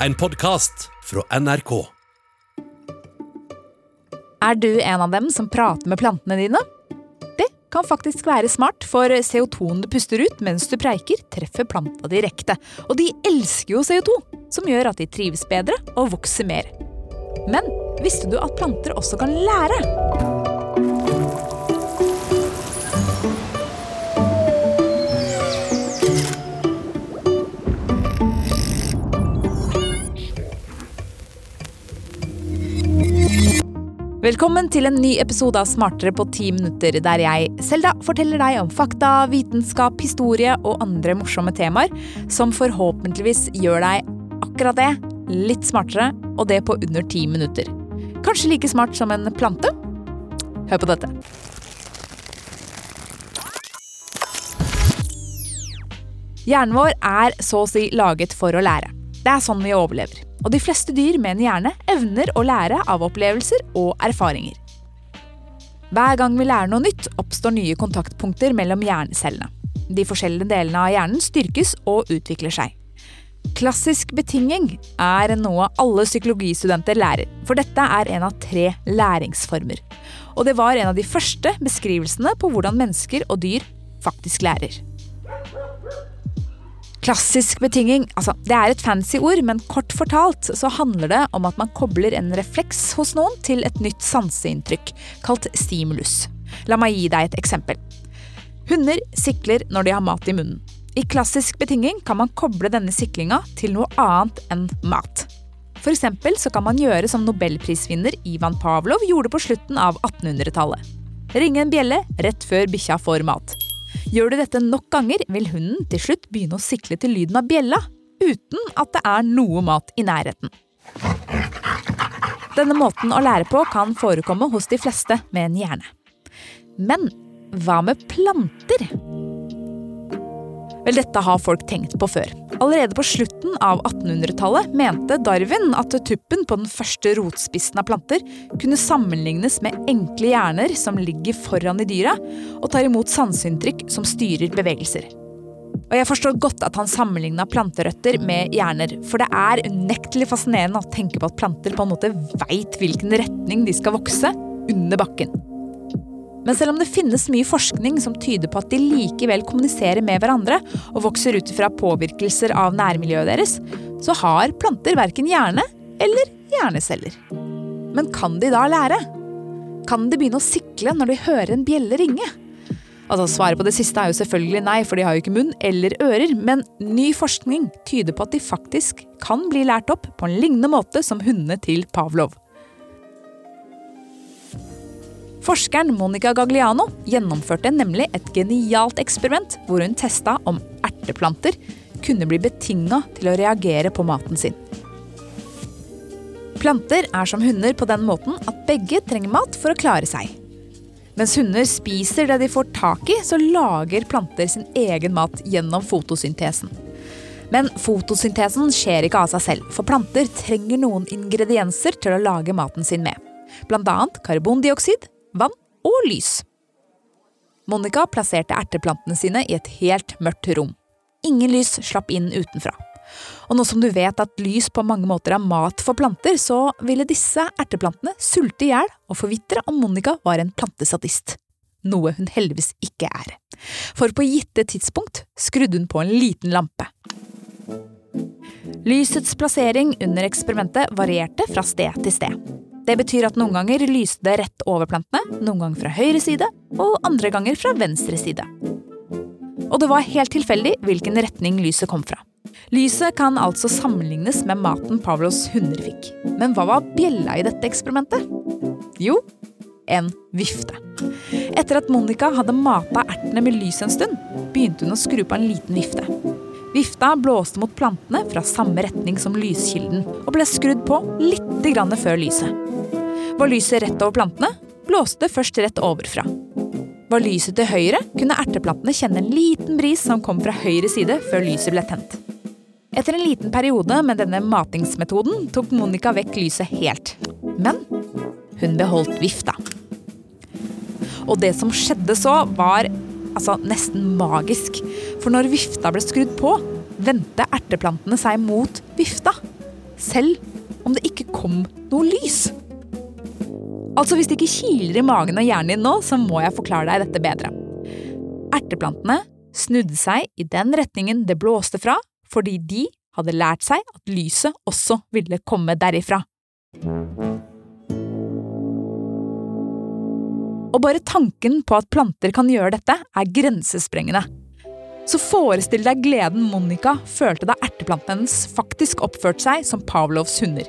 En podkast fra NRK. Er du en av dem som prater med plantene dine? Det kan faktisk være smart, for CO2-en du puster ut mens du preiker, treffer planta direkte. Og de elsker jo CO2, som gjør at de trives bedre og vokser mer. Men visste du at planter også kan lære? Velkommen til en ny episode av Smartere på ti minutter, der jeg, Selda, forteller deg om fakta, vitenskap, historie og andre morsomme temaer som forhåpentligvis gjør deg akkurat det, litt smartere, og det på under ti minutter. Kanskje like smart som en plante? Hør på dette. Hjernen vår er så å si laget for å lære. Det er sånn vi overlever. Og de fleste dyr med en hjerne evner å lære av opplevelser og erfaringer. Hver gang vi lærer noe nytt, oppstår nye kontaktpunkter mellom hjernecellene. De forskjellige delene av hjernen styrkes og utvikler seg. Klassisk betinging er noe alle psykologistudenter lærer, for dette er en av tre læringsformer. Og det var en av de første beskrivelsene på hvordan mennesker og dyr faktisk lærer. Klassisk betinging altså, det er et fancy ord, men kort fortalt så handler det om at man kobler en refleks hos noen til et nytt sanseinntrykk, kalt stimulus. La meg gi deg et eksempel. Hunder sikler når de har mat i munnen. I klassisk betinging kan man koble denne siklinga til noe annet enn mat. For eksempel så kan man gjøre som nobelprisvinner Ivan Pavlov gjorde på slutten av 1800-tallet. Ringe en bjelle rett før bikkja får mat. Gjør du dette nok ganger, vil hunden til slutt begynne å sikle til lyden av bjella, uten at det er noe mat i nærheten. Denne måten å lære på kan forekomme hos de fleste med en hjerne. Men hva med planter? Vel, dette har folk tenkt på før. Allerede på slutten av 1800-tallet mente Darwin at tuppen på den første rotspissen av planter kunne sammenlignes med enkle hjerner som ligger foran i dyra og tar imot sanseinntrykk som styrer bevegelser. Og jeg forstår godt at han sammenligna planterøtter med hjerner, for det er unektelig fascinerende å tenke på at planter på en måte veit hvilken retning de skal vokse under bakken. Men selv om det finnes mye forskning som tyder på at de likevel kommuniserer med hverandre og vokser ut fra påvirkelser av nærmiljøet deres, så har planter verken hjerne eller hjerneceller. Men kan de da lære? Kan de begynne å sikle når de hører en bjelle ringe? Altså Svaret på det siste er jo selvfølgelig nei, for de har jo ikke munn eller ører. Men ny forskning tyder på at de faktisk kan bli lært opp på en lignende måte som hundene til Pavlov. Forskeren Monica Gagliano gjennomførte nemlig et genialt eksperiment hvor hun testa om erteplanter kunne bli betinga til å reagere på maten sin. Planter er som hunder på den måten at begge trenger mat for å klare seg. Mens hunder spiser det de får tak i, så lager planter sin egen mat gjennom fotosyntesen. Men fotosyntesen skjer ikke av seg selv, for planter trenger noen ingredienser til å lage maten sin med. Annet karbondioksid, vann og lys. Monica plasserte erteplantene sine i et helt mørkt rom. Ingen lys slapp inn utenfra. Og nå som du vet at lys på mange måter er mat for planter, så ville disse erteplantene sulte i hjel og forvitre om Monica var en plantesadist. Noe hun heldigvis ikke er. For på gitte tidspunkt skrudde hun på en liten lampe. Lysets plassering under eksperimentet varierte fra sted til sted. Det betyr at noen ganger lyste det rett over plantene, noen ganger fra høyre side og andre ganger fra venstre side. Og det var helt tilfeldig hvilken retning lyset kom fra. Lyset kan altså sammenlignes med maten Pavlos hunder fikk. Men hva var bjella i dette eksperimentet? Jo, en vifte. Etter at Monica hadde mata ertene med lys en stund, begynte hun å skru på en liten vifte. Vifta blåste mot plantene fra samme retning som lyskilden, og ble skrudd på litt før lyset. Var lyset rett over plantene, blåste det først rett overfra. Var lyset til høyre, kunne erteplantene kjenne en liten bris som kom fra høyre side før lyset ble tent. Etter en liten periode med denne matingsmetoden tok Monica vekk lyset helt. Men hun beholdt vifta. Og det som skjedde så, var altså nesten magisk. For når vifta ble skrudd på, vendte erteplantene seg mot vifta. selv om det ikke kom noe lys. Altså Hvis det ikke kiler i magen og hjernen din nå, så må jeg forklare deg dette bedre. Erteplantene snudde seg i den retningen det blåste fra, fordi de hadde lært seg at lyset også ville komme derifra. Og bare tanken på at planter kan gjøre dette, er grensesprengende. Så forestill deg gleden Monica følte da erteplantene hennes faktisk oppførte seg som Pavlovs hunder.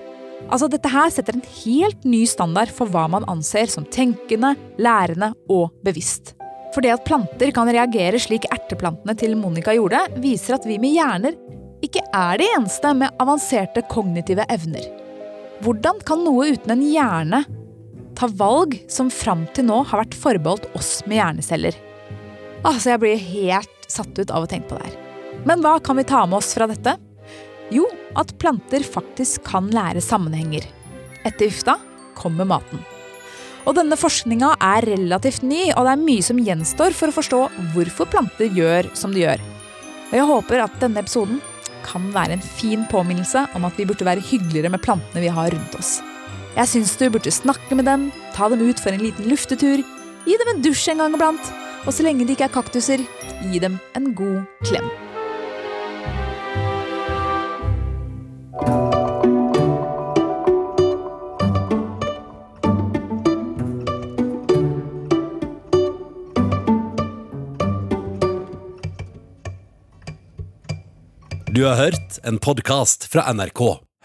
Altså, Dette her setter en helt ny standard for hva man anser som tenkende, lærende og bevisst. For det at planter kan reagere slik erteplantene til Monica gjorde, viser at vi med hjerner ikke er de eneste med avanserte kognitive evner. Hvordan kan noe uten en hjerne ta valg som fram til nå har vært forbeholdt oss med hjerneceller? Altså, Jeg blir helt satt ut av å tenke på det her. Men hva kan vi ta med oss fra dette? Jo, at planter faktisk kan lære sammenhenger. Etter vifta kommer maten. Og denne forskninga er relativt ny, og det er mye som gjenstår for å forstå hvorfor planter gjør som de gjør. Og jeg håper at denne episoden kan være en fin påminnelse om at vi burde være hyggeligere med plantene vi har rundt oss. Jeg syns du burde snakke med dem, ta dem ut for en liten luftetur, gi dem en dusj en gang iblant, og så lenge de ikke er kaktuser, gi dem en god klem. Du har hørt en podkast fra NRK.